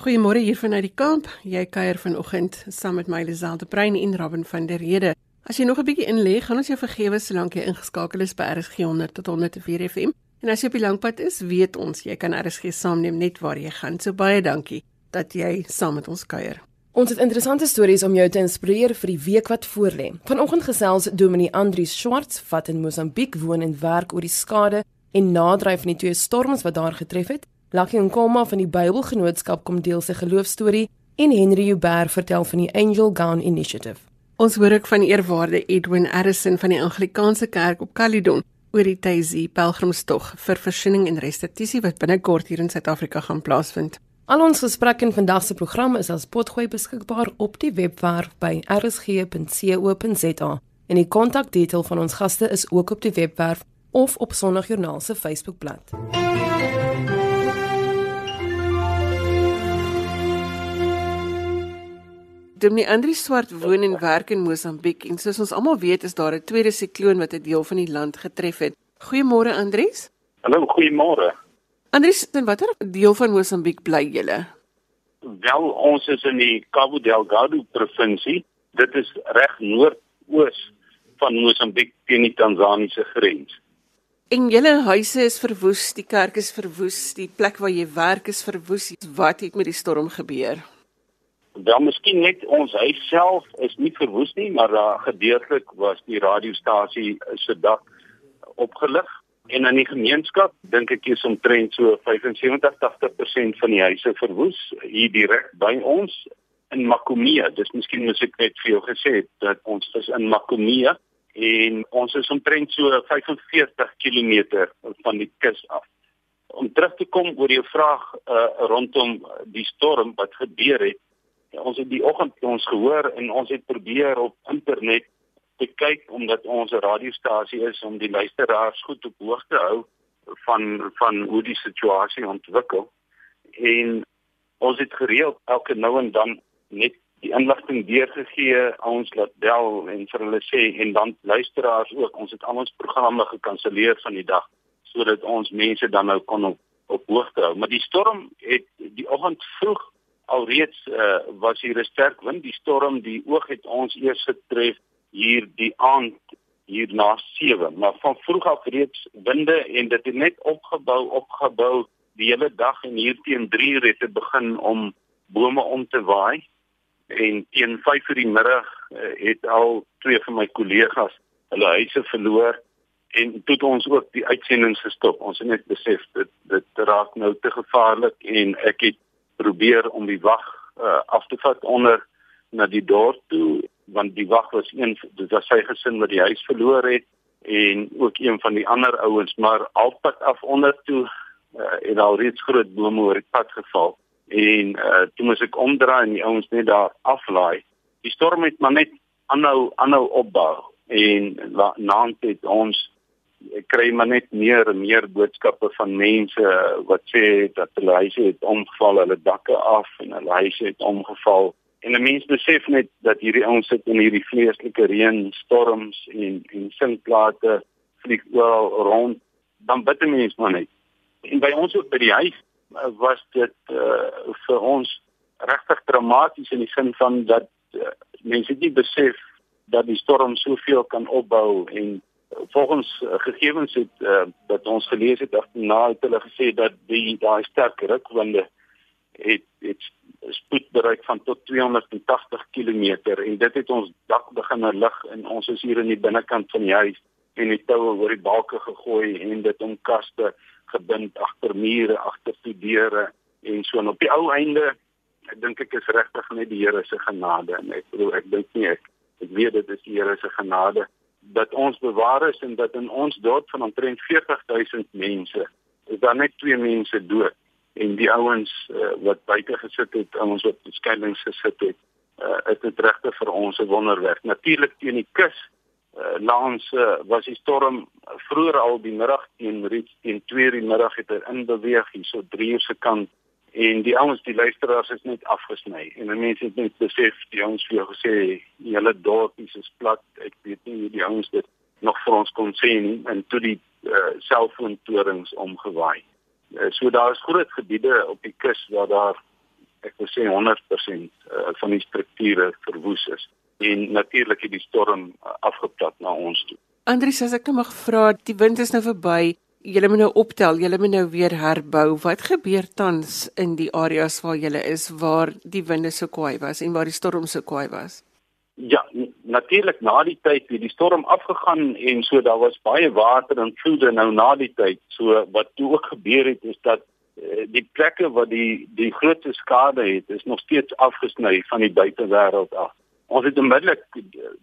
Goeiemôre hier vanuit die kamp. Jy kuier vanoggend saam met my Liselde Brein en Robin van der Rede. As jy nog 'n bietjie inlê, gaan ons jou vergewe solank jy ingeskakel is by RSG 100 tot 104 FM. En as jy op die langpad is, weet ons jy kan RSG saamneem net waar jy gaan. So baie dankie dat jy saam met ons kuier. Ons het interessante stories om jou te inspireer vir die week wat voorlê. Vanoggend gesels Dominee Andrius Schwartz wat in Mosambiek woon en werk oor die skade en nadryf van die twee storms wat daar getref het. Lucky Nkoma van die Bybelgenootskap kom deel sy geloofstorie en Henry Huber vertel van die Angel Gown Initiative. Ons hoor ook van eerwaarde Edwin Harrison van die Anglikaanse Kerk op Caledon oor die Taisy Pelgrimstog vir versoening en restituisie wat binnekort hier in Suid-Afrika gaan plaasvind. Al ons gesprekke in vandag se program is as potgooi beskikbaar op die webwerf by rsg.co.za en die kontakdetail van ons gaste is ook op die webwerf of op Sondagjoernaal se Facebookblad. Dominee Andri Swart woon en werk in Mosambiek en soos ons almal weet is daar 'n tweede sikloon wat 'n deel van die land getref het. Goeiemôre Andries. Hallo, goeiemôre. Andries, in watter deel van Mosambiek bly julle? Wel, ons is in die Cabo Delgado provinsie. Dit is reg noordoos van Mosambiek teen die Tansaniese grens. En julle huise is verwoes, die kerk is verwoes, die plek waar jy werk is verwoes. Wat het met die storm gebeur? Wel miskien net ons huis self is nie verwoes nie, maar daar gedeeltelik was die radiostasie se dak opgelig en in die gemeenskap dink ek is omtrent so 75-80% van die huise verwoes hier direk by ons in Makumia. Dis miskien moet ek net vir jou gesê het dat ons is in Makumia en ons is omtrent so 45 km van die kus af. Om terug te kom oor jou vraag uh, rondom die storm wat gebeur het, ons het die oggend ons gehoor en ons het probeer op internet te kyk omdat ons 'n radiostasie is om die luisteraars goed op hoogte hou van van hoe die situasie ontwikkel. En ons het gereeld elke nou en dan net die inligting deurgegee ons laat bel en vir hulle sê en dan luisteraars ook. Ons het al ons programme gekanselleer van die dag sodat ons mense dan nou kon op, op hoogte hou. Maar die storm het die oggend vroeg alreeds uh, was hier 'n sterk wind. Die storm die oog het ons eers getref hier die aand hier na 7 maar van vroeg af reeds winde en dit het net opgebou opgebou. Die hele dag en hier teen 3 uur het dit begin om bome om te waai. En teen 5 uur die middag uh, het al twee van my kollegas hulle huise verloor en toe ons ook die uitsendings gestop. Ons het net besef dit dit raak nou te gevaarlik en ek het probeer om die wag uh, af te vat onder na die dorp toe want die wag was een dit was sy gesin wat die huis verloor het en ook een van die ander ouens maar alpad af onder toe uh, en al reeds groot bome oor die pad geval. En uh, toe moes ek omdraai en die ouens net daar aflaai. Die storm het maar net aanhou aanhou opbou en naand het ons kry maar net meer en meer boodskappe van mense wat sê dat hulle huise het omgeval, hulle dakke af en hulle huise het omgeval. En 'n mens besef net dat hierdie ouens sit in hierdie vleeslike reën, storms en en sinkplate vlieg wel rond. Dan bid 'n mens maar net. En by ons ook by die huis uh, was dit uh, vir ons regtig dramaties in die sin van dat uh, mense nie besef dat die storm soveel kan opbou en volgens uh, gegevens het uh, wat ons gelees het agterna het hulle gesê dat die daai sterk rukwinde het het spoed bereik van tot 280 km en dit het ons dak begin lig en ons is hier in die binnekant van die huis en die toue oor die balke gegooi en dit om kaste gebind agter mure agter die deure en so en op die ou einde ek dink ek is regtig net die Here se genade en ek bedoel ek dink nie ek ek weet dit is die Here se genade dat ons bewaar is en dat in ons dorp van omtrent 40000 mense is daar net twee mense dood en die ouens uh, wat buite gesit het, ouens wat beskermings gesit het, uh, is dit regtig vir ons 'n wonderwerk. Natuurlik teen die kus uh, langs uh, was die storm vroeër al die middag teen reeds teen 2:00 die middag het hy inbeweeg hier so 3:00 se kant en die ouens die luisteraars is net afgesny en mense het net besef die ouens vir jou gesê die hele dorp is plat ek weet nie hoe die ouens dit nog vir ons kon sê nie en toe die uh, selfoontorings omgewaai uh, so daar is groot gebiede op die kus waar daar ek wil sê 100% uh, van die strukture verwoes is en natuurlik het die storm uh, afgeplat na ons toe. Andries, as ek nou mag vra, die wind is nou verby. Julle moet nou optel, julle moet nou weer herbou. Wat gebeur tans in die areas waar julle is waar die winde so kwaai was en waar die storm so kwaai was? Ja, natuurlik na die tyd het die storm afgegaan en so daar was baie water en vloede nou na die tyd. So wat toe ook gebeur het is dat Eh, die plekke wat die die grootste skade het is nog steeds afgesny van die buitewêreld af. Ons het onmiddellik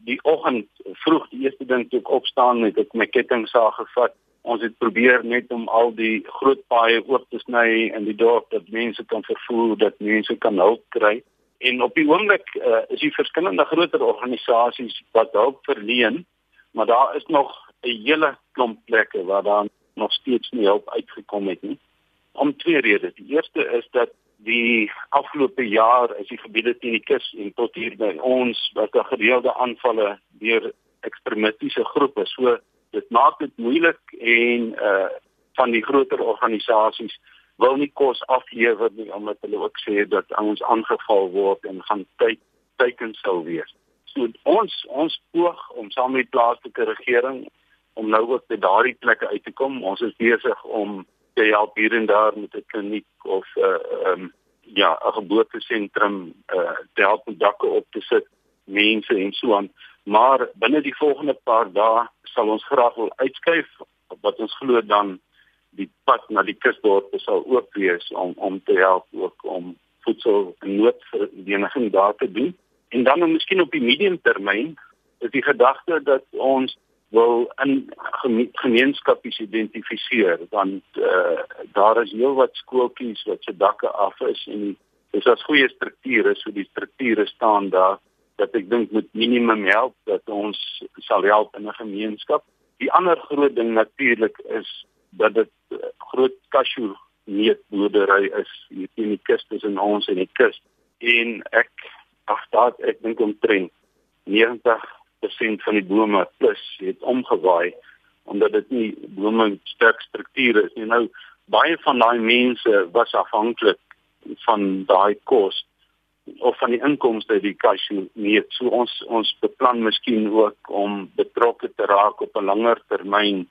die oggend vroeg die eerste ding toe ek opstaan het ek my kettingsaag gevat. Ons het probeer net om al die groot paaie oop te sny in die dorp dat mense kan vervoer, dat mense kan hulp kry. En op die oomblik uh, is die verskillende groter organisasies wat hulp verleen, maar daar is nog 'n hele klomp plekke waar daar nog steeds nie hulp uitgekom het nie om twee redes. Die eerste is dat die afgelope jaar is die gebiede teen die kus en tot hier by ons wat daar gereelde aanvalle deur ekstremistiese groepe. So dit maak dit moeilik en uh van die groter organisasies wil nie kos aflewer nie omdat hulle ook sê dat ons aangeval word en gaan tyd teiken sou wees. So ons ons poog om saam met plaaslike regering om nou ook by daardie plekke uit te kom. Ons is besig om te help hier en daar met 'n kliniek of 'n uh, eh, um, ja, 'n geboortesentrum uh, te help om dakke op te sit, mense en so aan. Maar binne die volgende paar dae sal ons graag wil uitskuif wat ons glo dan die pad na die kusdorpe sal oop wees om om te help ook om voedsel en noodverdediging daar te doen. En dan miskien op die medium termyn is die gedagte dat ons wil in gemeenskapies identifiseer want uh, daar is heelwat skooltjies wat se dakke af is en dis as goeie strukture so die strukture staan daar dat ek dink met minimum help dat ons sal help in 'n gemeenskap. Die ander groot ding natuurlik is dat dit uh, groot cashew neutboerdery is hier teen die kus tussen ons en die kus en ek ag daar ek dink omtrent 90 80% van die bome plus het omgewaai omdat dit nie bome sterk strukture is nie. Nou baie van daai mense was afhanklik van daai kos of van die inkomste uit die cashew nie. So ons ons beplan miskien ook om betrokke te raak op 'n langer termyn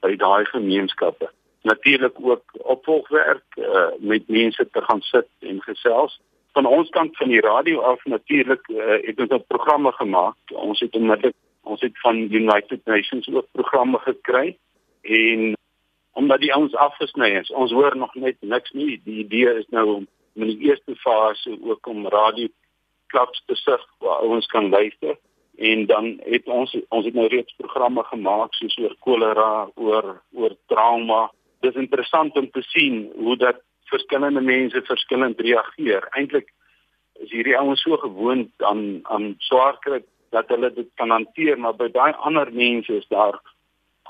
by daai gemeenskappe. Natuurlik ook opvolgwerk uh, met mense te gaan sit en gesels van ons kant van die radio af natuurlik uh, het ons 'n programme gemaak. Ons het onmiddellik ons het van United Nations ook programme gekry en omdat die ons afgesny is. Ons hoor nog net niks nie. Die idee is nou om in die eerste fase ook om radio klaps te sig waar ons kan luister en dan het ons ons het nou reeds programme gemaak soos oor kolera, oor oor trauma. Dit is interessant om te sien hoe dat verskillende mense verskillend reageer. Eintlik is hierdie ouens so gewoond aan aan swaar kry dat hulle dit kan hanteer, maar by daai ander mense is daar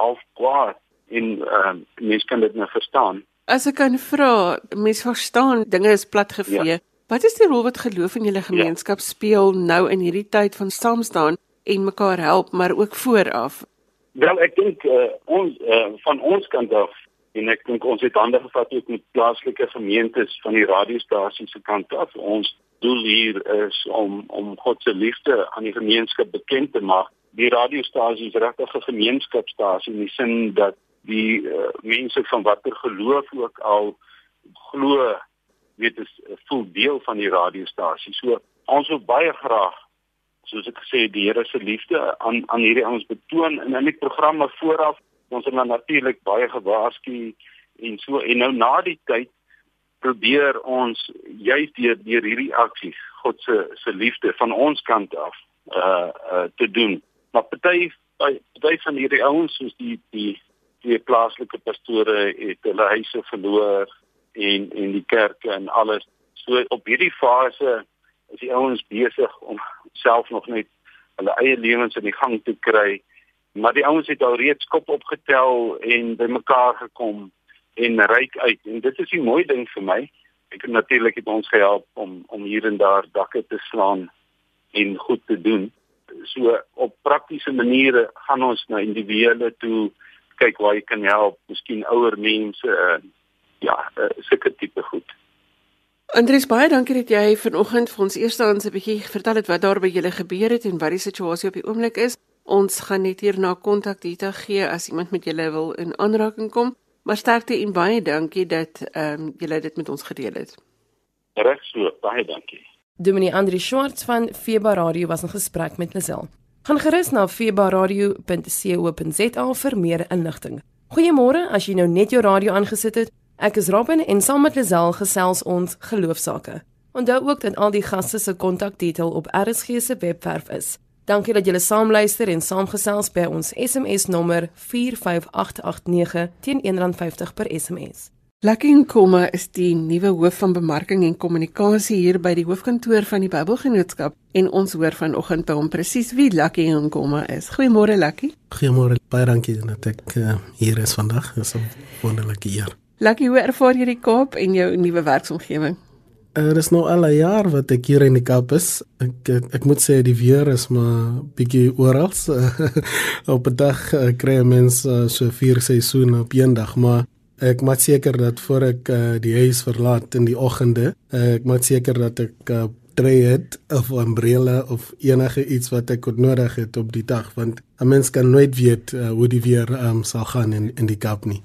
half kwaad en ehm uh, mense kan dit nou verstaan. As ek kan vra, mense verstaan dinge is platgevee. Ja. Wat is die rol wat geloof in julle gemeenskap ja. speel nou in hierdie tyd van saam staan en mekaar help, maar ook vooraf? Wel, ek dink uh, ons uh, van ons kant af en ek dink ons het hande gevat ook met plaaslike gemeentes van die radiostasie se kant af. Ons doel hier is om om God se liefde aan die gemeenskap bekend te maak. Die radiostasie is regtig 'n gemeenskapstasie in die sin dat die uh, mense van watter geloof ook al glo weet is 'n vol deel van die radiostasie. So ons wil baie graag soos ek gesê die Here se liefde aan aan hierdie ons betoon in die programme vooraf ons het natuurlik baie gewaarsku en so en nou na die tyd probeer ons juis deur deur hierdie aksies God se se liefde van ons kant af uh uh te doen. Maar party party van hierdie ouens soos die die die plaaslike pastore het hulle huise verloor en en die kerke en alles. So op hierdie fase is die ouens besig om self nog net hulle eie lewens in die gang te kry maar die ouens het al reeds kop opgetel en bymekaar gekom en ryk uit en dit is 'n mooi ding vir my. Ek het natuurlik het ons gehelp om om hier en daar dakke te slaan en goed te doen. So op praktiese maniere gaan ons na individue toe kyk waar jy kan help, miskien ouer mense, uh, ja, uh, sulke tipe goed. Andries baie dankie dat jy vanoggend vir ons eerstens 'n bietjie vertel het wat daar by julle gebeur het en wat die situasie op die oomblik is. Ons gaan net hierna kontak Dita gee as iemand met julle wil in aanraking kom. Maar sterkte en baie dankie dat ehm um, julle dit met ons gedeel het. Reg so, baie dankie. Dominee Andri Schwartz van Feba Radio was in gesprek met Lisel. Gaan gerus na febaradio.co.za vir meer inligting. Goeiemôre, as jy nou net jou radio aangesit het. Ek is Robin en saam met Lisel gesels ons geloofsaake. Onthou ook dat al die gaste se kontakdetail op RSG se webwerf is. Dankie dat julle saamluister en saamgesels by ons SMS nommer 45889 teen R1.50 per SMS. Lucky Nkoma is die nuwe hoof van bemarking en kommunikasie hier by die hoofkantoor van die Bybelgenootskap en ons hoor vanoggend by hom presies wie Lucky Nkoma is. Goeiemôre Lucky. Goeiemôre. Baie dankie dat ek uh, hier is vandag. Dit is 'n wonderlike eer. Lucky, hoe ervaar jy die Kaap en jou nuwe werksomgewing? Er uh, is nou al 'n jaar wat ek hier in die Kaap is. Ek ek, ek moet sê die weer is maar bietjie oral. op 'n dag uh, kry mens uh, so vier seisoene op een dag, maar ek maak seker dat voor ek uh, die huis verlaat in die oggende, uh, ek maak seker dat ek uh, tree het of 'n umbrella of enige iets wat ek nodig het op die dag want 'n mens kan nooit weet uh, hoe die weer um, sal gaan in in die Kaap nie.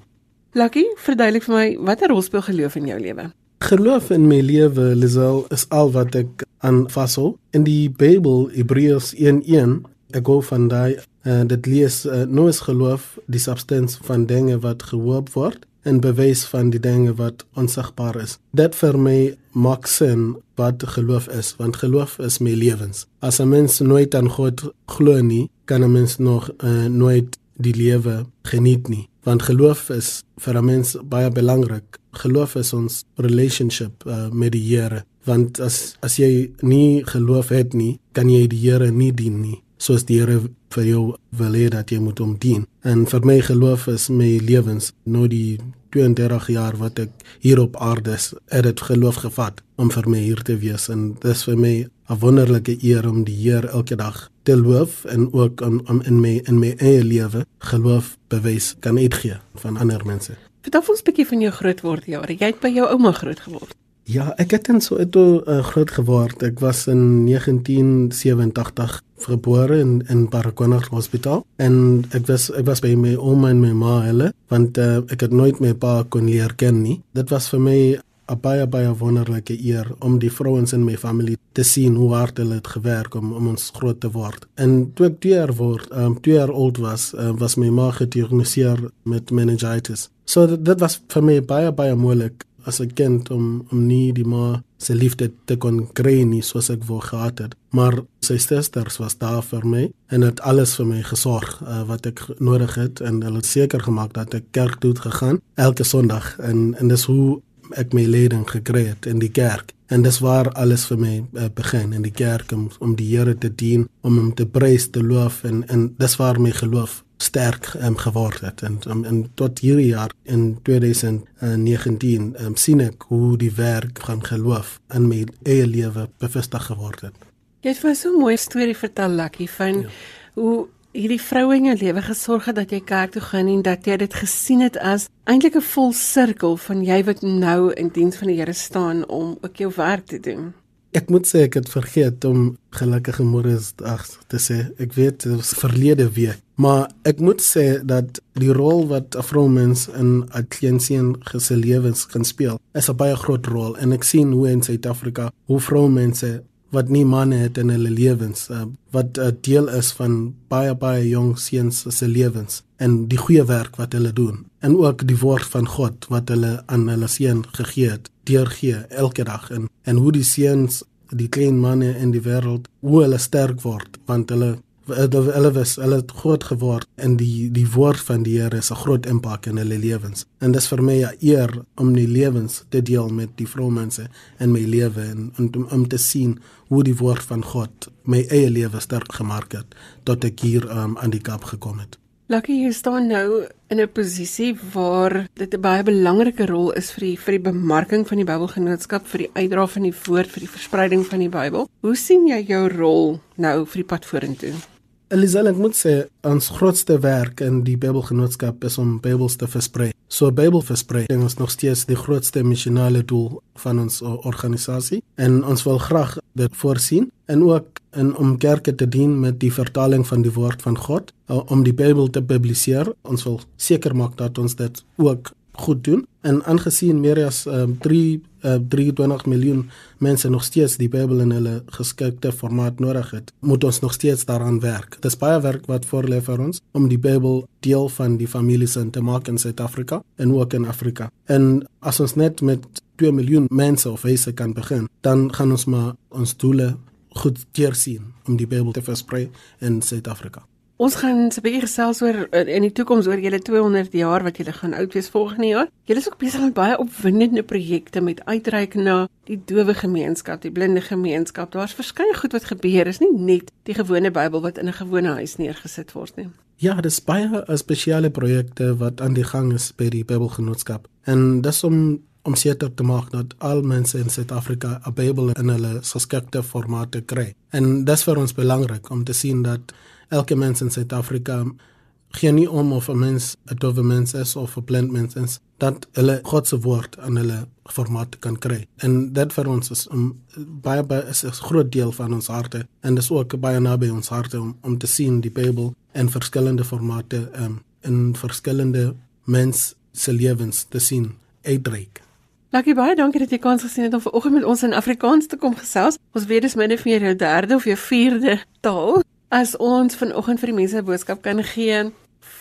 Lucky, verduidelik vir my watter rol speel geloof in jou lewe? Geloof in my lewe, Lisel, is al wat ek aan vashou. In die Bybel, Hebreërs 1:1, ek gou van daai uh, dit lees uh, nou is geloof die substansie van dinge wat gehoop word en bewys van die dinge wat onsigbaar is. Dit vir my maak sin wat geloof is, want geloof is my lewens. As 'n mens nooit aan God glo nie, kan 'n mens nog uh, nooit die lewe geniet nie want geloof is vir 'n mens baie belangrik. Geloof is ons relationship uh, met die Here, want as as jy nie geloof het nie, kan jy die Here nie dien nie, soos die Here vir jou wil hê dat jy moet hom dien. En vir my geloof is my lewens, nou die 32 jaar wat ek hier op aarde is, het dit geloof gevat om vir my hier te wees en dis vir my 'n wonderlike eer om die Here elke dag te loof en ook om, om in my in my eie lewe geloof bewys kan uitgee van ander mense. Vertel ons 'n bietjie van jou grootword jare. Jy het by jou ouma groot geword. Ja, ek het in Soweto uh, groot geword. Ek was in 1987 gebore in in Baragwanath Hospitaal en ek was ek was by my ouma en my ma hulle want uh, ek het nooit my pa kon leer ken nie. Dit was vir my 'n baie baie wonderlike eer om die vrouens in my familie te sien hoe hard hulle het gewerk om om ons groot te word. En toe ek 2 jaar word, um 2 jaar oud was, uh, was my ma gediagnoseer met meningitis. So dit, dit was vir my baie baie moeilik as 'n kind om om nie die ma se liefde te kon kry nie soos ek wou gehad het. Maar sy susters was daar vir my en het alles vir my gesorg uh, wat ek nodig het en hulle het seker gemaak dat ek kerk toe gegaan elke Sondag en en dis hoe ek my leiding gekry het in die kerk en dis waar alles vir my uh, begin in die kerk om, om die Here te dien om hom te prys te loof en en dis waar my geloof sterk um, geword het en um, en tot hierdie jaar in 2019 um, sien ek hoe die werk van geloof in my eie lewe bevestig geword het. Jy het vir so 'n mooi storie vertel Lucky van ja. hoe hierdie vroue in jou lewe gesorg het dat jy kerk toe gaan en dat jy dit gesien het as eintlik 'n vol sirkel van jy wat nou in diens van die Here staan om ook jou werk te doen. Ek moet sê ek het vergeet om gelukkige môredag te sê. Ek weet dit was verlede week, maar ek moet sê dat die rol wat 'n vroumens in 'n kleinseun se lewens kan speel, is 'n baie groot rol en ek sien hoe in Suid-Afrika hoe vroumense wat nie manne het in hulle lewens uh, wat 'n uh, deel is van baie baie jong seuns se lewens en die goeie werk wat hulle doen. En ook die woord van God wat hulle aan hulle seun gegee het deurgee elke dag en en hoe die seuns die klein manne in die wêreld hoe hulle sterk word want hulle hulle was hulle het groot geword en die die woord van die Here is 'n groot impak in hulle lewens. En dis vir my 'n eer om die lewens te deel met die vroumense in my lewe en, en om, om te sien hoe die woord van God my eie lewe sterk gemaak het tot ek hier um, aan die kap gekom het. Lucky jy staan nou in 'n posisie waar dit 'n baie belangrike rol is vir die vir die bemarking van die Bybelgenootskap, vir die uitdra van die woord, vir die verspreiding van die Bybel. Hoe sien jy jou rol nou vir die pad vorentoe? Elisabeth moet sê ons grootste werk in die Bybelgenootskap is om Bybels te versprei. So Bybelverspreiding is nog steeds die grootste missionale doel van ons organisasie en ons wil graag dit voorsien en ook in om kerke te dien met die vertaling van die woord van God om die Bybel te publiseer. Ons wil seker maak dat ons dit ook goed doen en aangesien meer as um, 3 uh, 23 miljoen mense nog steeds die Bybel in hulle geskikte formaat nodig het, moet ons nog steeds daaraan werk. Dit is baie werk wat voorlê vir ons om die Bybel deel van die families in te maak in Suid-Afrika en ook in Afrika. En as ons net met 2 miljoen mense of huise kan begin, dan gaan ons maar ons doele goed teer sien om die Bybel te versprei in Suid-Afrika. Ons gaan 'n bietjie gesels oor in die toekoms oor julle 200 jaar wat julle gaan oud wees volgende jaar. Julle is ook besig met baie opwindende projekte met uitreik na die dowe gemeenskap, die blinde gemeenskap. Daar's verskeie goed wat gebeur. Is nie net die gewone Bybel wat in 'n gewone huis neergesit word nie. Ja, dis baie spesiale projekte wat aan die gang is by die Bybelgenootskap. En dis om om seker te maak dat al mense in Suid-Afrika 'n Bybel in hulle geskikte formate kry. En dis vir ons belangrik om te sien dat elke mens in Suid-Afrika gee nie om of 'n mens 'n dowe mens is of 'n blind mens is dat hulle God se woord aan hulle formaat kan kry. En dit vir ons is om baie baie is 'n groot deel van ons harte en dis ook baie naby ons harte om om te sien die Bybel in verskillende formate um, in verskillende mens se lewens te sien uitreik. Lucky baie dankie dat jy kans gesien het om vanoggend met ons in Afrikaans te kom gesels. Ons weet dis myne vir jou derde of jou vierde taal. As ons vanoggend vir die mense 'n boodskap kan gee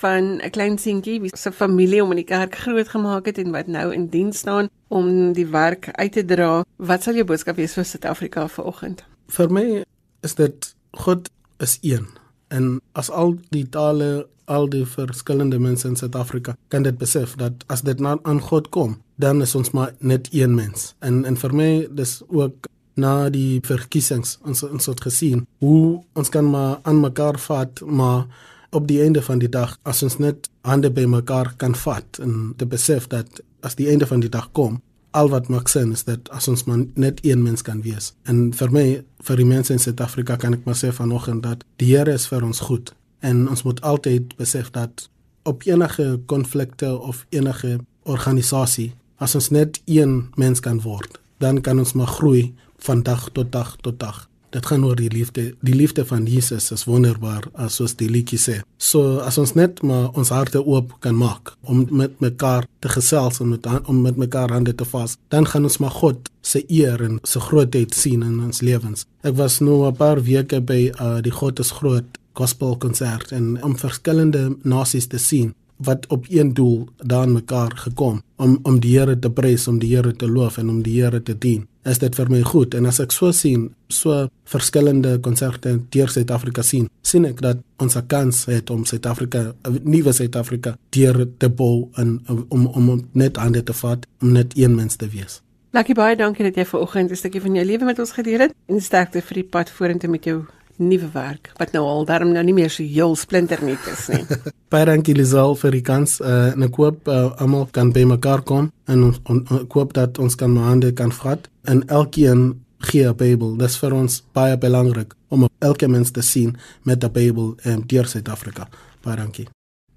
van 'n klein seentjie wie se familie om in die kerk groot gemaak het en wat nou in diens staan om die werk uit te dra, wat sal jou boodskap wees vir Suid-Afrika vanoggend? Vir my is dit God is een. En as al die tale, al die verskillende mense in Suid-Afrika kan dit besef dat as dit na aan God kom, dan is ons maar net een mens. En en vir my dis ook na die verkiesings ons ons het gesien hoe ons kan maar aan mekaar vat maar op die einde van die dag as ons net hande by mekaar kan vat en te besef dat as die einde van die dag kom al wat maak sin is dat as ons maar net een mens kan wees. En vir my vir die mense in Suid-Afrika kan ek maar sê vanoggend dat die Here is vir ons goed. En ons moet altyd besef dat op enige konflikte of enige organisasie as ons net een mens kan word dan kan ons maar groei van dag tot dag tot dag. Dit gaan oor die liefde. Die liefde van Jesus is wonderbaar, soos die liedjie sê. So as ons net maar ons harte oop kan maak om met mekaar te gesels en met om met mekaar hande te vas, dan gaan ons maar God se eer en se grootheid sien in ons lewens. Ek was nou 'n paar weke by uh, die God is groot gospel konsert en om verskillende nasies te sien wat op een doel daan mekaar gekom om om die Here te prys, om die Here te loof en om die Here te dien. Is dit vir my goed en as ek so sien, so verskillende konserte deur Suid-Afrika sien, sien ek dat ons 'n kans het om Suid-Afrika, 'n nuwe Suid-Afrika deur te bou en om om, net aan dit te vat, om net een mens te wees. Lucky baie dankie dat jy vanoggend 'n stukkie van jou lewe met ons gedeel het en sterkte vir die pad vorentoe met jou nuwe werk wat nou al daarom nou nie meer so heel splinternuut is nie. Baie dankie Lisel vir die kans. Uh, en ek hoop uh, almal kan by mekaar kom en ons ek hoop dat ons kan maande kan vat en elkeen gee 'n Bybel. Dit is vir ons baie belangrik om elke mens te sien met 'n Bybel in deur Suid-Afrika. Baie dankie.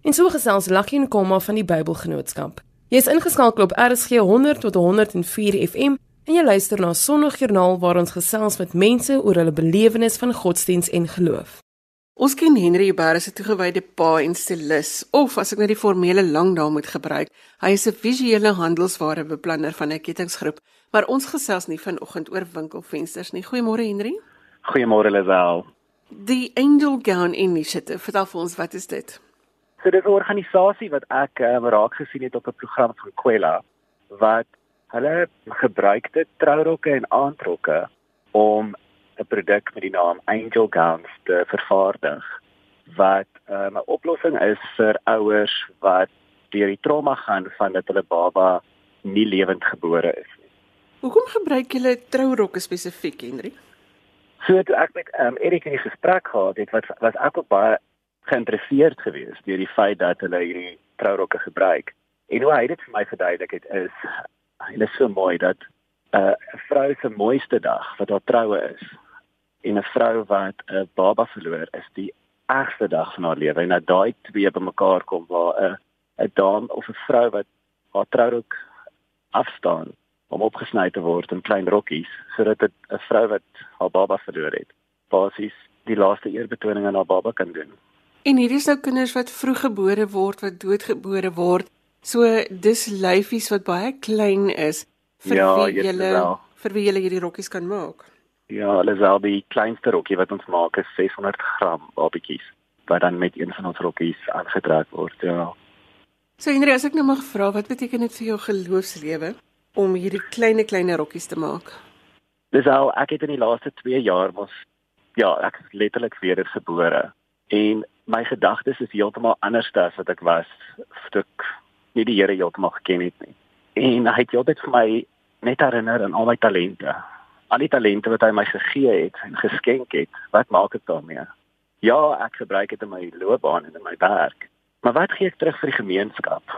En so gesels Lucky en Komma van die Bybelgenootskap. Jy is ingeskakel op RSG 100 tot 104 FM En jy luister na Sondagjoernaal waar ons gesels met mense oor hulle belewenis van godsdiens en geloof. Ons ken Henry as 'n toegewyde pa en stilis, of as ek net die formele langnaam moet gebruik, hy is 'n visuele handelswarebeplanner van 'n kettingsgroep, maar ons gesels nie vanoggend oor winkelfensters nie. Goeiemôre Henry. Goeiemôre Lisel. Die Angel Gown Initiative, vertel vir ons wat is dit? So dit is 'n organisasie wat ek um, raak gesien het op 'n program van Kwela wat Hulle gebruik dit trourokke en aandrokke om 'n produk met die naam Angel Gowns te vervaardig wat um, 'n oplossing is vir ouers wat deur die trauma gaan van dat hulle baba nie lewend gebore is nie. Hoekom gebruik julle trourokke spesifiek, Henry? So toe ek met um, Erik in gesprek gehad het, wat was ek ook baie geïnteresseerd geweest deur die feit dat hulle hierdie trourokke gebruik. En hoe hy dit vir my verduidelik het is en is so mooi dat 'n uh, vrou se mooiste dag wat haar troue is en 'n vrou wat 'n baba verloor is die ergste dag van haar lewe en dat daai twee bymekaar kom waar 'n 'n dame of 'n vrou wat haar trourok afstaan om opgesny te word in klein rokkies sodat dit 'n vrou wat haar baba verloor het basies die laaste eerbetoning aan haar baba kan doen. En hierdie is nou kinders wat vroeggebore word, wat doodgebore word. So dis lyfies wat baie klein is vir Ja, wie julle vir wie julle hierdie rokkies kan maak. Ja, hulle sal die kleinste rokkie wat ons maak is 600 gram babetjies wat dan met een van ons rokkies aangetrek word. Ja. So Henry, as ek nou mag vra, wat beteken dit vir jou geloofslewe om hierdie klein klein rokkies te maak? Dis al ek het in die laaste 2 jaar mos ja, ek is letterlik wedergebore en my gedagtes is heeltemal anders as wat ek was toe ek nie die Here heeltemal geken het nie. En hy het heeltyd vir my net herinner aan al my talente. Al die talente wat hy my gegee het en geskenk het. Wat maak ek daarmee? Ja, ek gebruik dit in my loopbaan en in my werk. Maar wat gee ek terug vir die gemeenskap?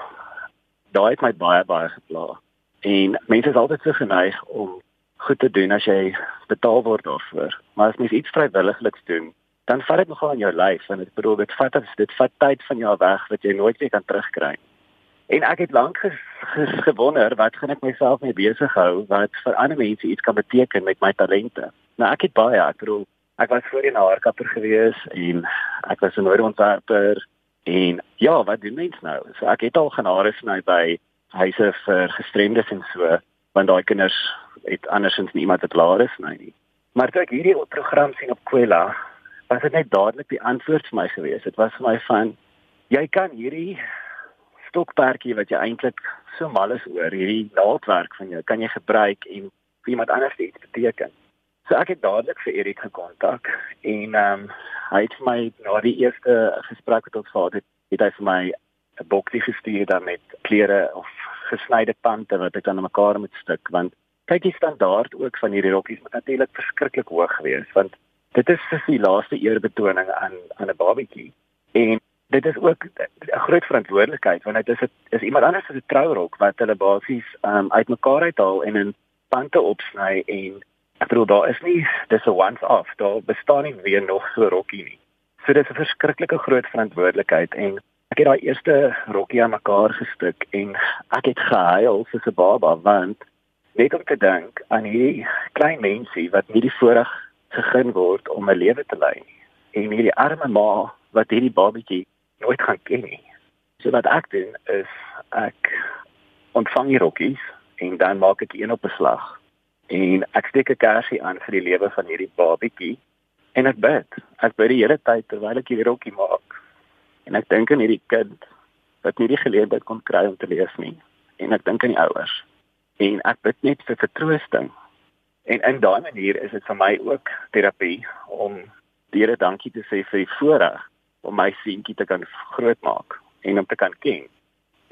Daai het my baie baie gepla. En mense is altyd so geneig om goed te doen as jy betaal word daarvoor. Maar as mens iets vrywilligliks doen, dan vat dit nogal aan jou lyf en ek bedoel dit vat dit vat tyd van jou weg wat jy nooit weer kan terugkry. En ek het lank ges, ges, gewonder wat gaan ek myself mee besig hou wat vir ander mense iets kan beteken met my talente. Nou ek het baie, ek bedoel ek was voorheen 'n haarkapper gewees en ek was 'n modeontwerper en ja, wat doen mens nou? So ek het al genade sny by huise vir gestremdes en so want daai kinders het andersins nie iemand wat laer is nie. Maar toe ek hierdie program sien op Kwela, was dit net dadelik die antwoord vir my gewees. Dit was vir my van jy kan hierdie stokperdjie wat jy eintlik so mal is oor, hierdie naaldwerk van jou, kan jy gebruik en vir iemand anders iets beteken. So ek het dadelik vir Erik gekontak en ehm um, hy het vir my na die eerste gesprek wat ons gehad het, het hy vir my 'n boksie gestuur dan met klere of gesnyde pante wat ek dan aan mekaar moet stik want kyk die standaard ook van hierdie rokkies moet natuurlik verskriklik hoog wees want dit is vir die laaste eerbetoning aan aan 'n babatjie en dit is ook 'n groot verantwoordelikheid want dit is 'n is iemand anders se trourok wat hulle basies um, uitmekaar uithaal en in pante opsny en ek bedoel daar is nie dis 'n once off daar bestaan nie weer nog so 'n rokkie nie. So dis 'n verskriklike groot verantwoordelikheid en ek het daai eerste rokkie aan mekaar gestik en ek het gehuil soos 'n baba want net om te dink aan hierdie klein mensie wat nie die voorreg gegee word om 'n lewe te lei en hierdie arme ma wat hierdie babatjie nooit gaan ken nie. So wat ek doen is ek ontvang die rokkies en dan maak ek een op beslag en ek steek 'n kersie aan vir die lewe van hierdie babatjie en ek bid. Ek bid die hele tyd terwyl ek hierdie rokkie maak. En ek dink aan hierdie kind wat nie die geleentheid kon kry om te leef nie. En ek dink aan die ouers. En ek bid net vir vertroosting. En in daai manier is dit vir my ook terapie om die Here dankie te sê vir die voorreg om my seentjie te kan grootmaak en om te kan ken.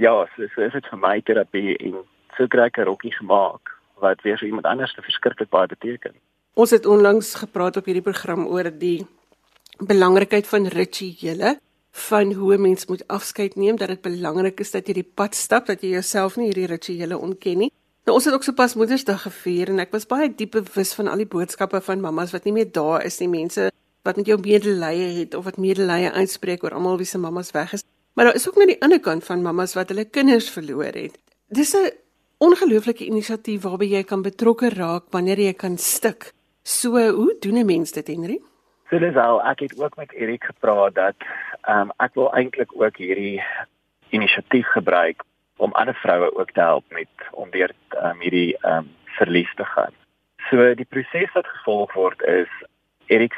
Ja, so, so is dit vir my terapie en so kry ek 'n rokkie gemaak wat weer so iemand anders te verskriklik baie beteken. Ons het onlangs gepraat op hierdie program oor die belangrikheid van rituele van hoe 'n mens moet afskeid neem dat dit belangrik is dat jy die pad stap dat jy jouself nie hierdie rituele ontken nie. Nou ons het ook sopas Moedersdag gevier en ek was baie diep bewus van al die boodskappe van mammas wat nie meer daar is nie, mense wat met jou medelee het of wat medelee uitspreek oor almal wie se mammas weg is. Maar daar is ook net die ander kant van mammas wat hulle kinders verloor het. Dis 'n ongelooflike inisiatief waarby jy kan betrokke raak wanneer jy kan stik. So, hoe doen 'n mens dit, Henry? So dis al ek het ook met Erik gepraat dat ehm um, ek wil eintlik ook hierdie inisiatief gebruik om ander vroue ook te help met om deur um, hierdie ehm um, verlies te gaan. So die proses wat gevolg word is Erik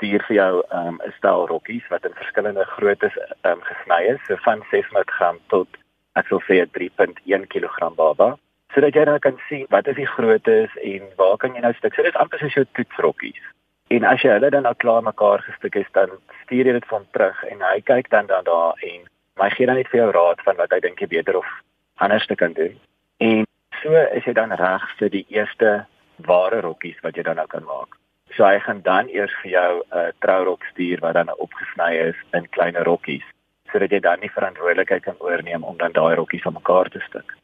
stuur vir jou ehm um, 'n stel rokkies wat in verskillende groottes um, gesny is, so van 600 gram tot ek sal sê 3.1 kg baba sodat jy nou kan sien wat is die groottes en waar kan jy nou stik. So dis amper soos jou toetsrokkies. En as jy hulle dan nou klaar mekaar gestik het, dan stuur jy dit van terug en hy kyk dan dan daar en hy gee dan net vir jou raad van wat hy dink jy beter of anders te kan doen. En so is jy dan reg vir die eerste ware rokkies wat jy dan nou kan maak. So hy gaan dan eers vir jou 'n uh, trourok stuur wat dan opgesny is in kleiner rokkies sodat jy dan nie verantwoordelikheid kan oorneem om dan daai rokkies aan mekaar te stik.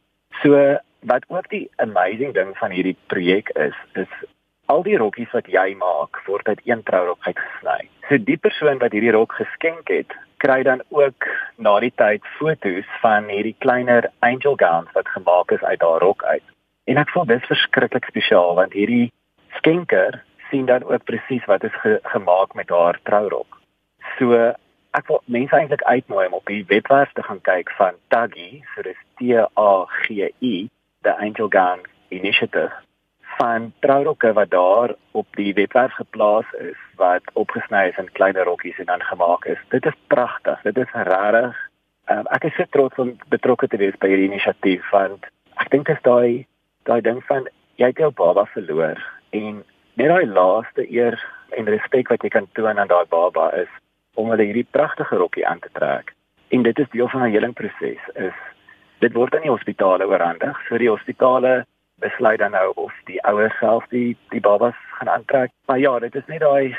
So wat ook die amazing ding van hierdie projek is, is al die rokkies wat jy maak word uit een trourok uitgesny. So die persoon wat hierdie rok geskenk het, kry dan ook na die tyd foto's van hierdie kleiner angel gowns wat gemaak is uit haar rok uit. En ek voel dit is verskriklik spesiaal want hierdie skenker sien dan ook presies wat is ge gemaak met haar trourok. So ek wil mense eintlik uitnooi om op die webwerf te gaan kyk van Taggy, so dis T A G I, the Angel Gown Initiative van trourokke wat daar op die webwerf geplaas is wat opgesny is in kleiner rokkies en dan gemaak is. Dit is pragtig. Dit is regtig. Um, ek is so trots om betrokke te wees by hierdie inisiatief want ek dink dit is daai daai ding van jy het jou baba verloor en net daai laaste eer en respek wat jy kan toon aan daai baba is om hulle hierdie pragtige rokkie aan te trek. En dit is deel van 'n helingproses is dit word aan die hospitale oorhandig. So die hospitale besluit dan nou of die ouers self die die babas gaan aantrek. Maar ja, dit is net daai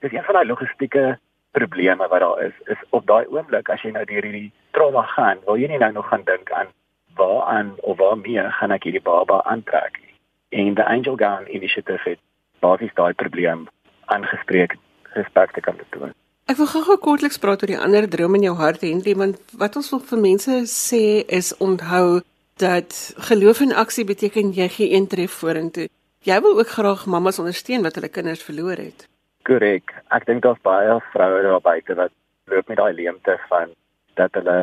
dis een van daai logistieke probleme wat daar is. Is op daai oomblik as jy nou deur hierdie trauma gaan, wil jy nie nou nog gaan dink aan waaraan of waarmee gaan ek hierdie baba aantrek nie. En die Angel Gown Initiative het basies daai probleem aangespreek respek te kan doen. Ek wil gou-gou kortliks praat oor die ander droom in jou hart Henry want wat ons wil vir mense sê is onthou dat geloof en aksie beteken jy gee een tref vorentoe. Jy wil ook graag mammas ondersteun wat hulle kinders verloor het. Korrek. Ek dink daar's baie vroue daar buite wat loop met daai leemte van dat hulle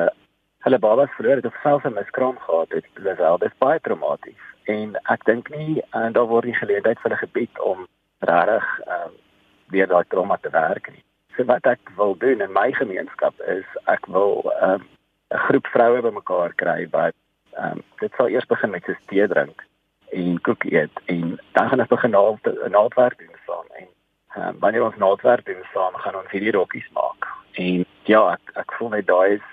hulle babas verloor het of selfs 'n miskraam gehad het. Dit is wel dis baie traumaties. En ek dink nie en daar word die geleentheid vir hulle gebied om regtig ehm um, weer daai trauma te werk nie. So wat ek wil doen in my gemeenskap is ek wil 'n um, 'n groep vroue bymekaar kry wat ehm um, dit sal eers begin met soos tee drink en koek eet en dan gaan ons begin naald naaldwerk doen saam en ehm um, wanneer ons naaldwerk doen saam gaan ons hierdie rokkies maak. En ja, ek ek voel net daai is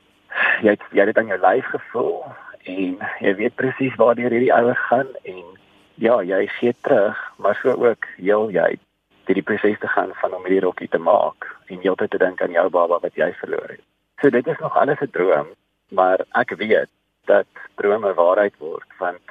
jy jy het dit aan jou lyf gevoel en jy weet presies waar deur hierdie ouers gaan en ja, jy gee terug, maar so ook heel jy dit die proses te gaan van om hierdie rokkie te maak en heeltyd te dink aan jou baba wat jy verloor het. So dit is nog alles 'n droom, maar ek weet dat drome waarheid word want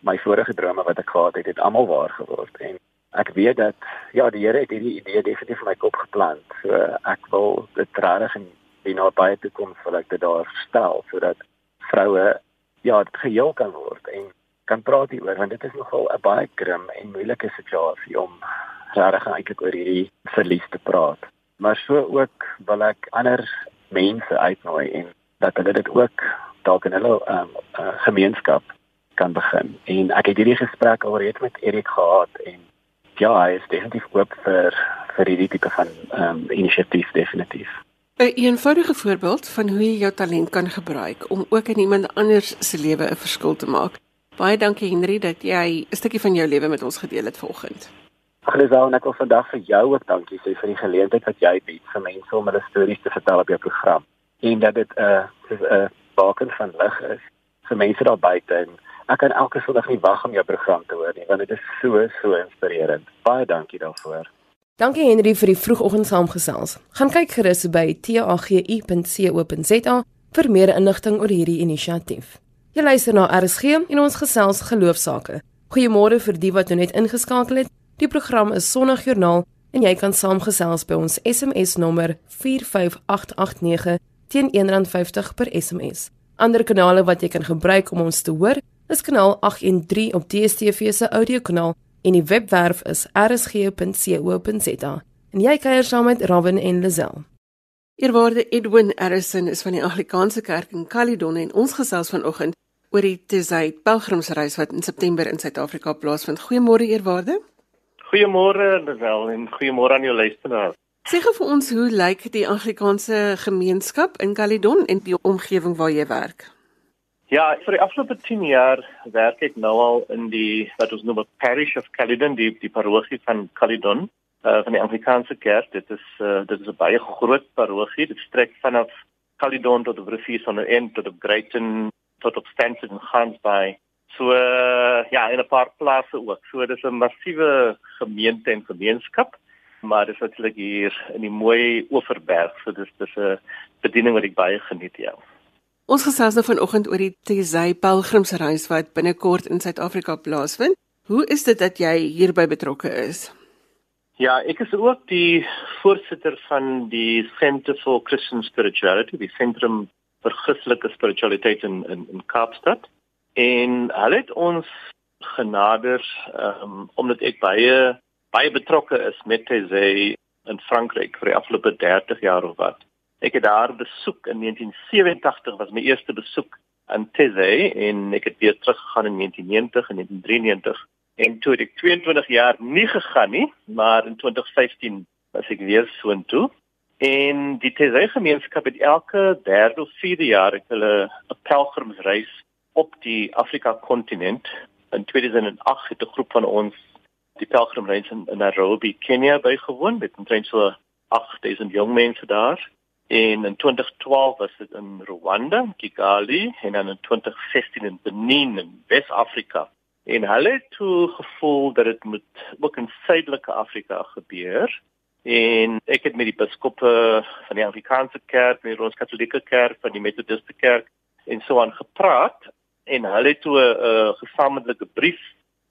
my vorige drome wat ek gehad het, het almal waar geword en ek weet dat ja, die Here het hierdie idee definitief in my kop geplant. So ek wil dit regtig in die nabye toekoms wil ek dit daar stel sodat vroue ja, geheel kan word en kan praat hieroor want dit is nogal 'n baie grim en moeilike situasie om regtig eintlik oor hierdie verlies te praat. Maar so ook wil ek ander mense uitnooi en dat hulle dit ook dalk in hulle um, gemeenskap kan begin. En ek het hierdie gesprek alreeds met Erik gehad en ja, hy is definitief oop vir vir hierdie tipe van ehm um, inisiatief definitief. 'n Eenvoudige voorbeeld van hoe jy jou talent kan gebruik om ook in iemand anders se lewe 'n verskil te maak. Baie dankie Henry dat jy 'n stukkie van jou lewe met ons gedeel het vanoggend. Agnesou, ek wil vandag vir jou ook dankie sê vir die geleentheid wat jy bied vir mense om hulle stories te vertel op jou program en dat dit 'n uh, 'n baken van lig is vir mense daar buite en ek kan elke Sondag nie wag om jou program te hoor nie want dit is so so inspirerend. Baie dankie daarvoor. Dankie Henry vir die vroegoggend saamgesels. Gaan kyk gerus by tagi.co.za vir meer inligting oor hierdie inisiatief. Jy luister na RSG en ons gesels geloofsake. Goeiemôre vir die wat nou net ingeskakel het. Die program is Sondagjoernaal en jy kan saamgesels by ons SMS nommer 45889 teen R1.50 per SMS. Ander kanale wat jy kan gebruik om ons te hoor, is kanaal 813 op DStv se audiokanaal en die webwerf is rsg.co.za. En jy kuier saam met Raven en Lazel. Eerwaarde Edwin Harrison is van die Anglikaanse Kerk in Caledon en ons gesels vanoggend oor die Tesay Pelgrimsreis wat in September in Suid-Afrika plaasvind. Goeiemôre eerwaarde. Goeiemôre Lazel en goeiemôre aan jou luisteraars. Sê gou vir ons hoe lyk die Anglikaanse gemeenskap in Caledon en die omgewing waar jy werk? Ja, vir die afgelope 10 jaar werk ek nou al in die wat ons noem Parish of Caledon, die die parochie van Caledon, uh van die Anglikaanse kerk. Dit is uh dit is 'n baie groot parochie. Dit strek vanaf Caledon tot op rivier van die end tot op Greyton tot op Stanford en Gansby. So uh, ja, in 'n paar plase ook. So dis 'n massiewe gemeente en gemeenskap, maar dit is natuurlik hier in die mooi Oeverberg. So dis dis 'n bediening wat ek baie geniet, ja. Ons gesels nou vanoggend oor die Tesay Pelgrimsreis wat binnekort in Suid-Afrika plaasvind. Hoe is dit dat jy hierby betrokke is? Ja, ek is ook die voorsitter van die Center for Christian Spirituality, die sentrum vir Christelike spiritualiteit in in, in Kaapstad. En hulle het ons genader um, omdat ek baie baie betrokke is met TZ in Frankryk vir die afgelope 30 jaar of wat. Ek het daar besoek in 1987 was my eerste besoek aan TZ en ek het weer teruggegaan in 1990 en 1993 en toe het ek 22 jaar nie gegaan nie, maar in 2015 was ek weer soontoe. En die TZ gemeenskap het elke derde of vierde jaar hulle 'n pelgrimsreis op die Afrika kontinent. In 2008 het 'n groep van ons die pelgrimreis in, in Nairobi, Kenia bygewoon met omtrent so 8000 jong mense daar. En in 2012 was dit in Rwanda, Kigali, en dan in 2016 in Benin in Wes-Afrika. En hulle het toe gevoel dat dit moet ook in Suidelike Afrika gebeur. En ek het met die biskoppe van die Afrikaanse Kerk, met die Rooms-Katolieke Kerk, van die Methodiste Kerk en so aan gepraat en hulle het toe 'n uh, gesamentlike brief,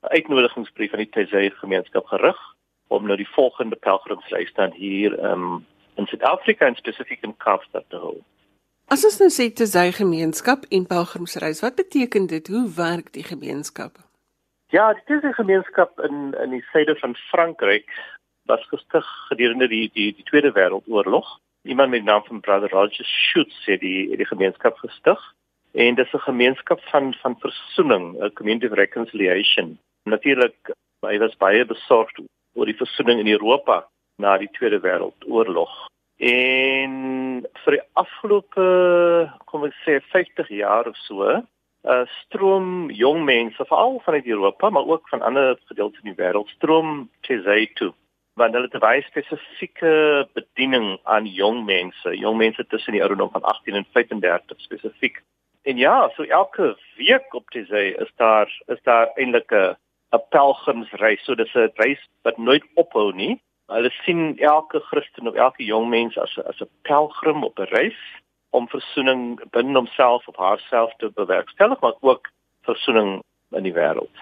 'n uitnodigingsbrief aan die TZ gemeenskap gerig om nou die volgende pelgrimsreis dan hier um, in Suid-Afrika en spesifiek in Kaapstad te hou. As ons nou sê TZ gemeenskap en pelgrimsreis, wat beteken dit? Hoe werk die gemeenskap? Ja, dit is 'n gemeenskap in in die suide van Frankryk was gestig gedurende die die die Tweede Wêreldoorlog. Iemand met die naam van Brother Roger Schutz het die die gemeenskap gestig en dit is 'n gemeenskap van van versoening, 'n community of reconciliation. Natuurlik hy was baie besorgd oor die versoening in Europa na die Tweede Wêreldoorlog. En vir die afgelope kom ek sê 50 jaar of so, uh, stroom jong mense veral vanuit Europa maar ook van ander gedeeltes in die wêreld stroom TZ toe want hulle het 'n baie spesifieke bediening aan jong mense, jong mense tussen die ouderdom van 18 en 35 spesifiek. En ja, so elke week op TZ is daar is daar eintlik 'n 'n pelgrimsreis. So dis 'n reis wat nooit ophou nie. Hulle sien elke Christen of elke jong mens as as 'n pelgrim op 'n reis om versoening binne homself of haarself te bewerkstellig, maar ook versoening in die wêreld.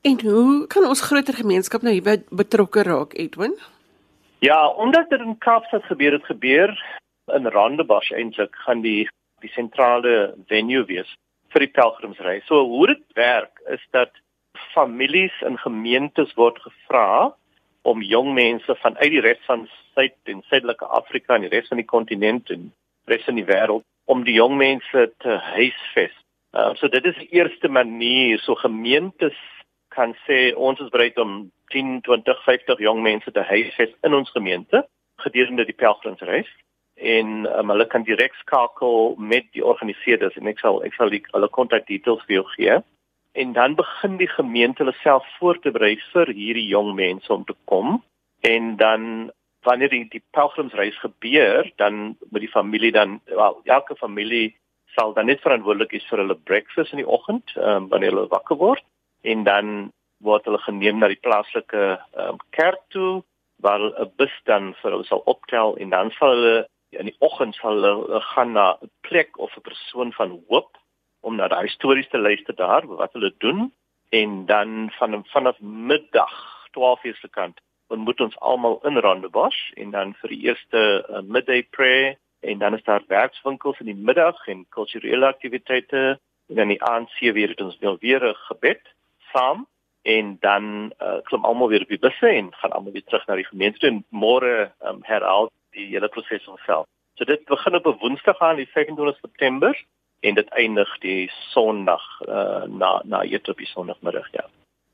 En hoe kan ons groter gemeenskap nou hierby betrokke raak, Edwin? Ja, omdat dit in Kaapstad gebeur het, gebeur in Randebosch eintlik gaan die die sentrale venue wees vir die pelgrimsreis. So hoe dit werk is dat families en gemeentes word gevra om jong mense vanuit die res van Suid en Suidelike Afrika en die res van die kontinent en res in die wêreld om die jong mense te huisves. Uh, so dit is die eerste manier so gemeentes kan sê ons is bereid om 10, 20, 50 jong mense te huisves in ons gemeente gedurende die pelgrimsreis en um, hulle kan direk skakel met die organiseerders en ek sal ek sal die hulle kontak details vir jou gee en dan begin die gemeente hulle self voor te berei vir hierdie jong mense om te kom. En dan wanneer die die pelgrimsreis gebeur, dan met die familie dan wel elke familie sal dan net verantwoordelik is vir hulle breakfast in die oggend, um, wanneer hulle wakker word. En dan word hulle geneem na die plaaslike um, kerk toe waar 'n bus dan vir hulle sal optel en dan sal hulle in die oggend sal hulle gaan na 'n plek of 'n persoon van hoop om na daai stories te luister daar wat hulle doen. En dan van vanaf middag 12 uur se kant ontmoet ons almal in Rondebosch en dan vir die eerste uh, midday prayer en dan is daar werkswinkels in die middag en kulturele aktiwiteite. En dan die aand se weer het ons wel weer 'n gebed saam en dan uh, klim almal weer op die busse en gaan almal weer terug na die gemeente en môre um, herhaal die hele proses homself. So dit begin op 'n Woensdag aan die 25 September en dit eindig die Sondag uh, na na eet op die Sondagmiddag ja.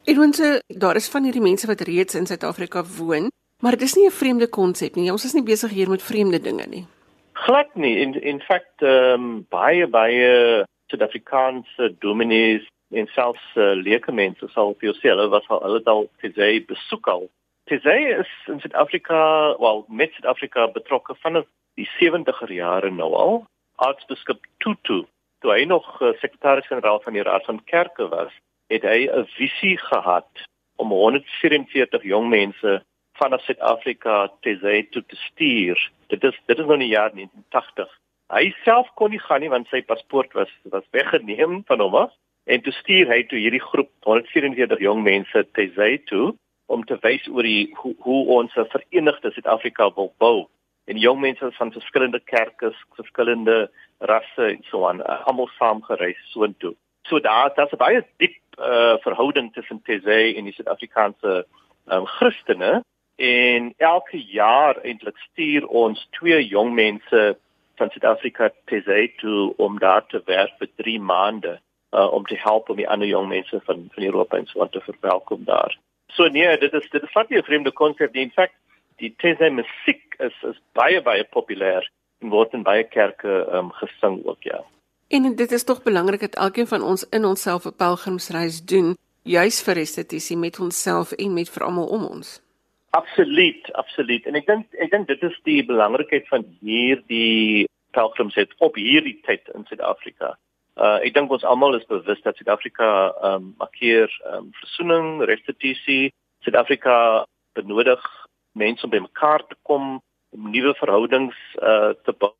Edwinse, daar is van hierdie mense wat reeds in Suid-Afrika woon, maar dit is nie 'n vreemde konsep nie. Ons is nie besig hier met vreemde dinge nie. Glad nie. In in feite ehm um, baie baie Suid-Afrikaanse dominees en selfs uh, leuke mense sal vir jouself wat al hulle al TZ besoek al. TZ is in Suid-Afrika, wel met Suid-Afrika betrokke vanaf die 70er jare nou al. Aartsbiskop Tutu, toe hy nog uh, sekretaris-generaal van die Raad van Kerke was, het hy 'n visie gehad om 144 jong mense van Suid-Afrika te sy toe te stuur. Dit is dit is nou in die jaar 1980. Hy self kon nie gaan nie want sy paspoort was was weggeneem van hom af En toe stuur hy toe hierdie groep 144 jong mense Tesay toe om te wys oor die hoe, hoe ons 'n verenigde Suid-Afrika wil bou. En jong mense van verskillende kerke, verskillende rasse en so aan, uh, almal saamgereis soontoe. So daar daar's 'n baie diep uh, verhouding tussen Tesay en die Suid-Afrikaanse um, Christene en elke jaar eintlik stuur ons twee jong mense van Suid-Afrika Tesay toe om daar te werk vir 3 maande uh, om te help om die ander jong mense van van Europa en so aan te verwelkom daar. So nee, dit is dit is vat nie 'n vreemde konsep nie. In feite, die Tesay musiek is is baie baie populêr en word in baie kerke um, gesing ook ja. En dit is tog belangrik dat elkeen van ons in onsself 'n pelgrimsreis doen, juis vir estetiese met onsself en met vir almal om ons. Absoluut, absoluut. En ek dink ek dink dit is die belangrikheid van hierdie pelgrimsrit op hierdie tyd in Suid-Afrika. Uh ek dink ons almal is bewus dat Suid-Afrika ehm um, markeer ehm um, versoening, restituisie. Suid-Afrika benodig mense om by mekaar te kom om nuwe verhoudings uh te bou.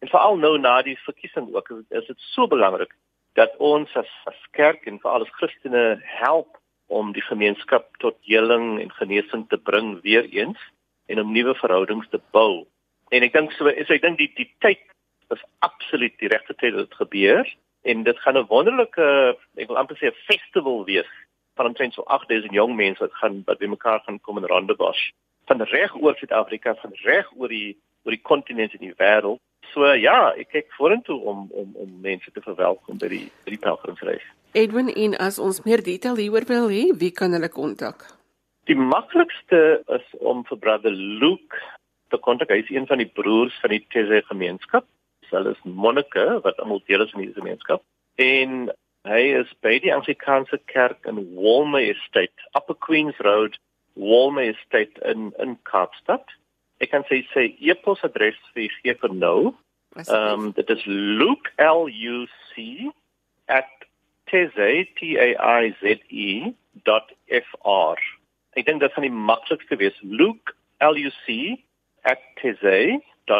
En veral nou na die verkiesing ook is dit so belangrik dat ons as, as kerk en veral as Christene help om die gemeenskap tot heling en genesing te bring weer eens en om nuwe verhoudings te bou. En ek dink so is ek dink die die tyd is absoluut die regte tyd dat dit gebeur en dit gaan 'n wonderlike ek wil amper sê 'n festival wees van omtrent so 8000 jong mense wat gaan wat bymekaar gaan kom in Rondebosch van reg oor Suid-Afrika van reg oor die oor die kontinent en die wêreld. So ja ek kyk vorentoe om om om mense te verwelkom by die by die pelgrimsreis. Edwin en as ons meer detail hieroor wil hê wie kan hulle kontak? Die maklikste is om vir brother Luke te kontak. Hy is een van die broers van die Tese gemeenskap. Hulle is monnike wat almal deel is van die gemeenskap. En hy is by die Anglikaanse kerk in Walmer Estate, Upper Queens Road, Walmer Estate in in Kaapstad. Ek kan sê sy e-pos adres vir gee vir nou. Ehm um, dit is luke l u c @tze.fr. Ek dink dit gaan die maklikste wees. luke l u c @tze.fr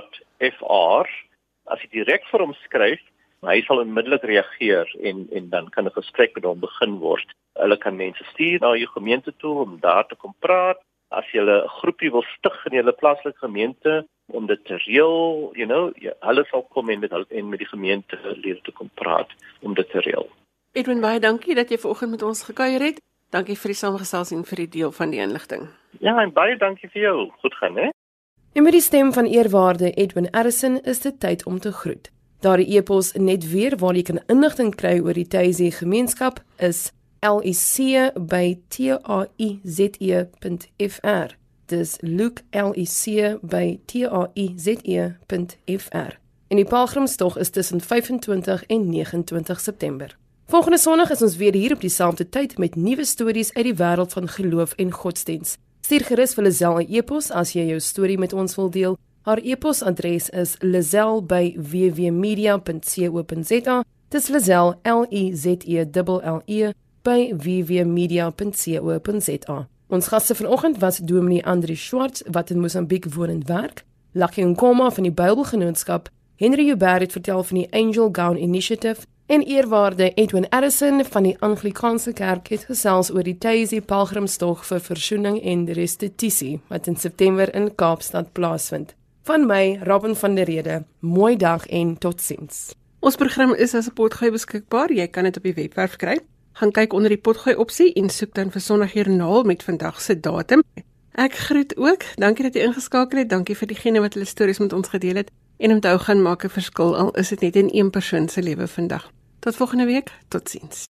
as jy direk vir hom skryf, hy sal onmiddellik reageer en en dan kan 'n gesprek met hom begin word. Hulle kan mense stuur na jou gemeente toe om daar te kom praat. As jy 'n groepie wil stig in jou plaaslike gemeente om dit te reël, you know, jy, hulle sal kom en met hulle en met die gemeente leer te kom praat om dit te reël. Edwin baie dankie dat jy vanoggend met ons gekuier het. Dankie vir die samegesels en vir die deel van die inligting. Ja, en baie dankie vir jou. Goed gaan, hè? En met die stem van eerwaarde Edwin Errison is dit tyd om te groet. Daardie epos net weer waar jy kan inligting kry oor die Tuisie gemeenskap is lec@taize.fr. Dis Luke lec@taize.fr. En die pelgrimstog is tussen 25 en 29 September. Volgende Sondag is ons weer hier op dieselfde tyd met nuwe stories uit die wêreld van geloof en godsdiens. Stuur gerus vir Lazel 'n e-pos as jy jou storie met ons wil deel. Haar e-posadres is lazel@wwmedia.co.za. Dis Lazel L E Z E L L E by wwmedia.co.za. Ons gaste vanoggend was Dominee Andri Schwartz wat in Mosambiek woon en werk, Lucky Nkoma van die Bybelgenootskap, Henry Joubert het vertel van die Angel Gown Initiative En eerwaarde Edwin Addison van die Anglikaanse Kerk het gesels oor die Tuisie Pelgrimstog vir versoening en restituisie wat in September in Kaapstad plaasvind. Van my, Robin van der Rede, mooi dag en totsiens. Ons program is as 'n potgooi beskikbaar. Jy kan dit op die webwerf kry. Gaan kyk onder die potgooi opsie en soek dan vir Sondagjoernaal met vandag se datum. Ek groet ook. Dankie dat jy ingeskakel het. Dankie vir diegene wat hulle stories met ons gedeel het. En onthou gaan maak 'n verskil al is dit net in een persoon se lewe vandag. Tot volgende week. Totsiens.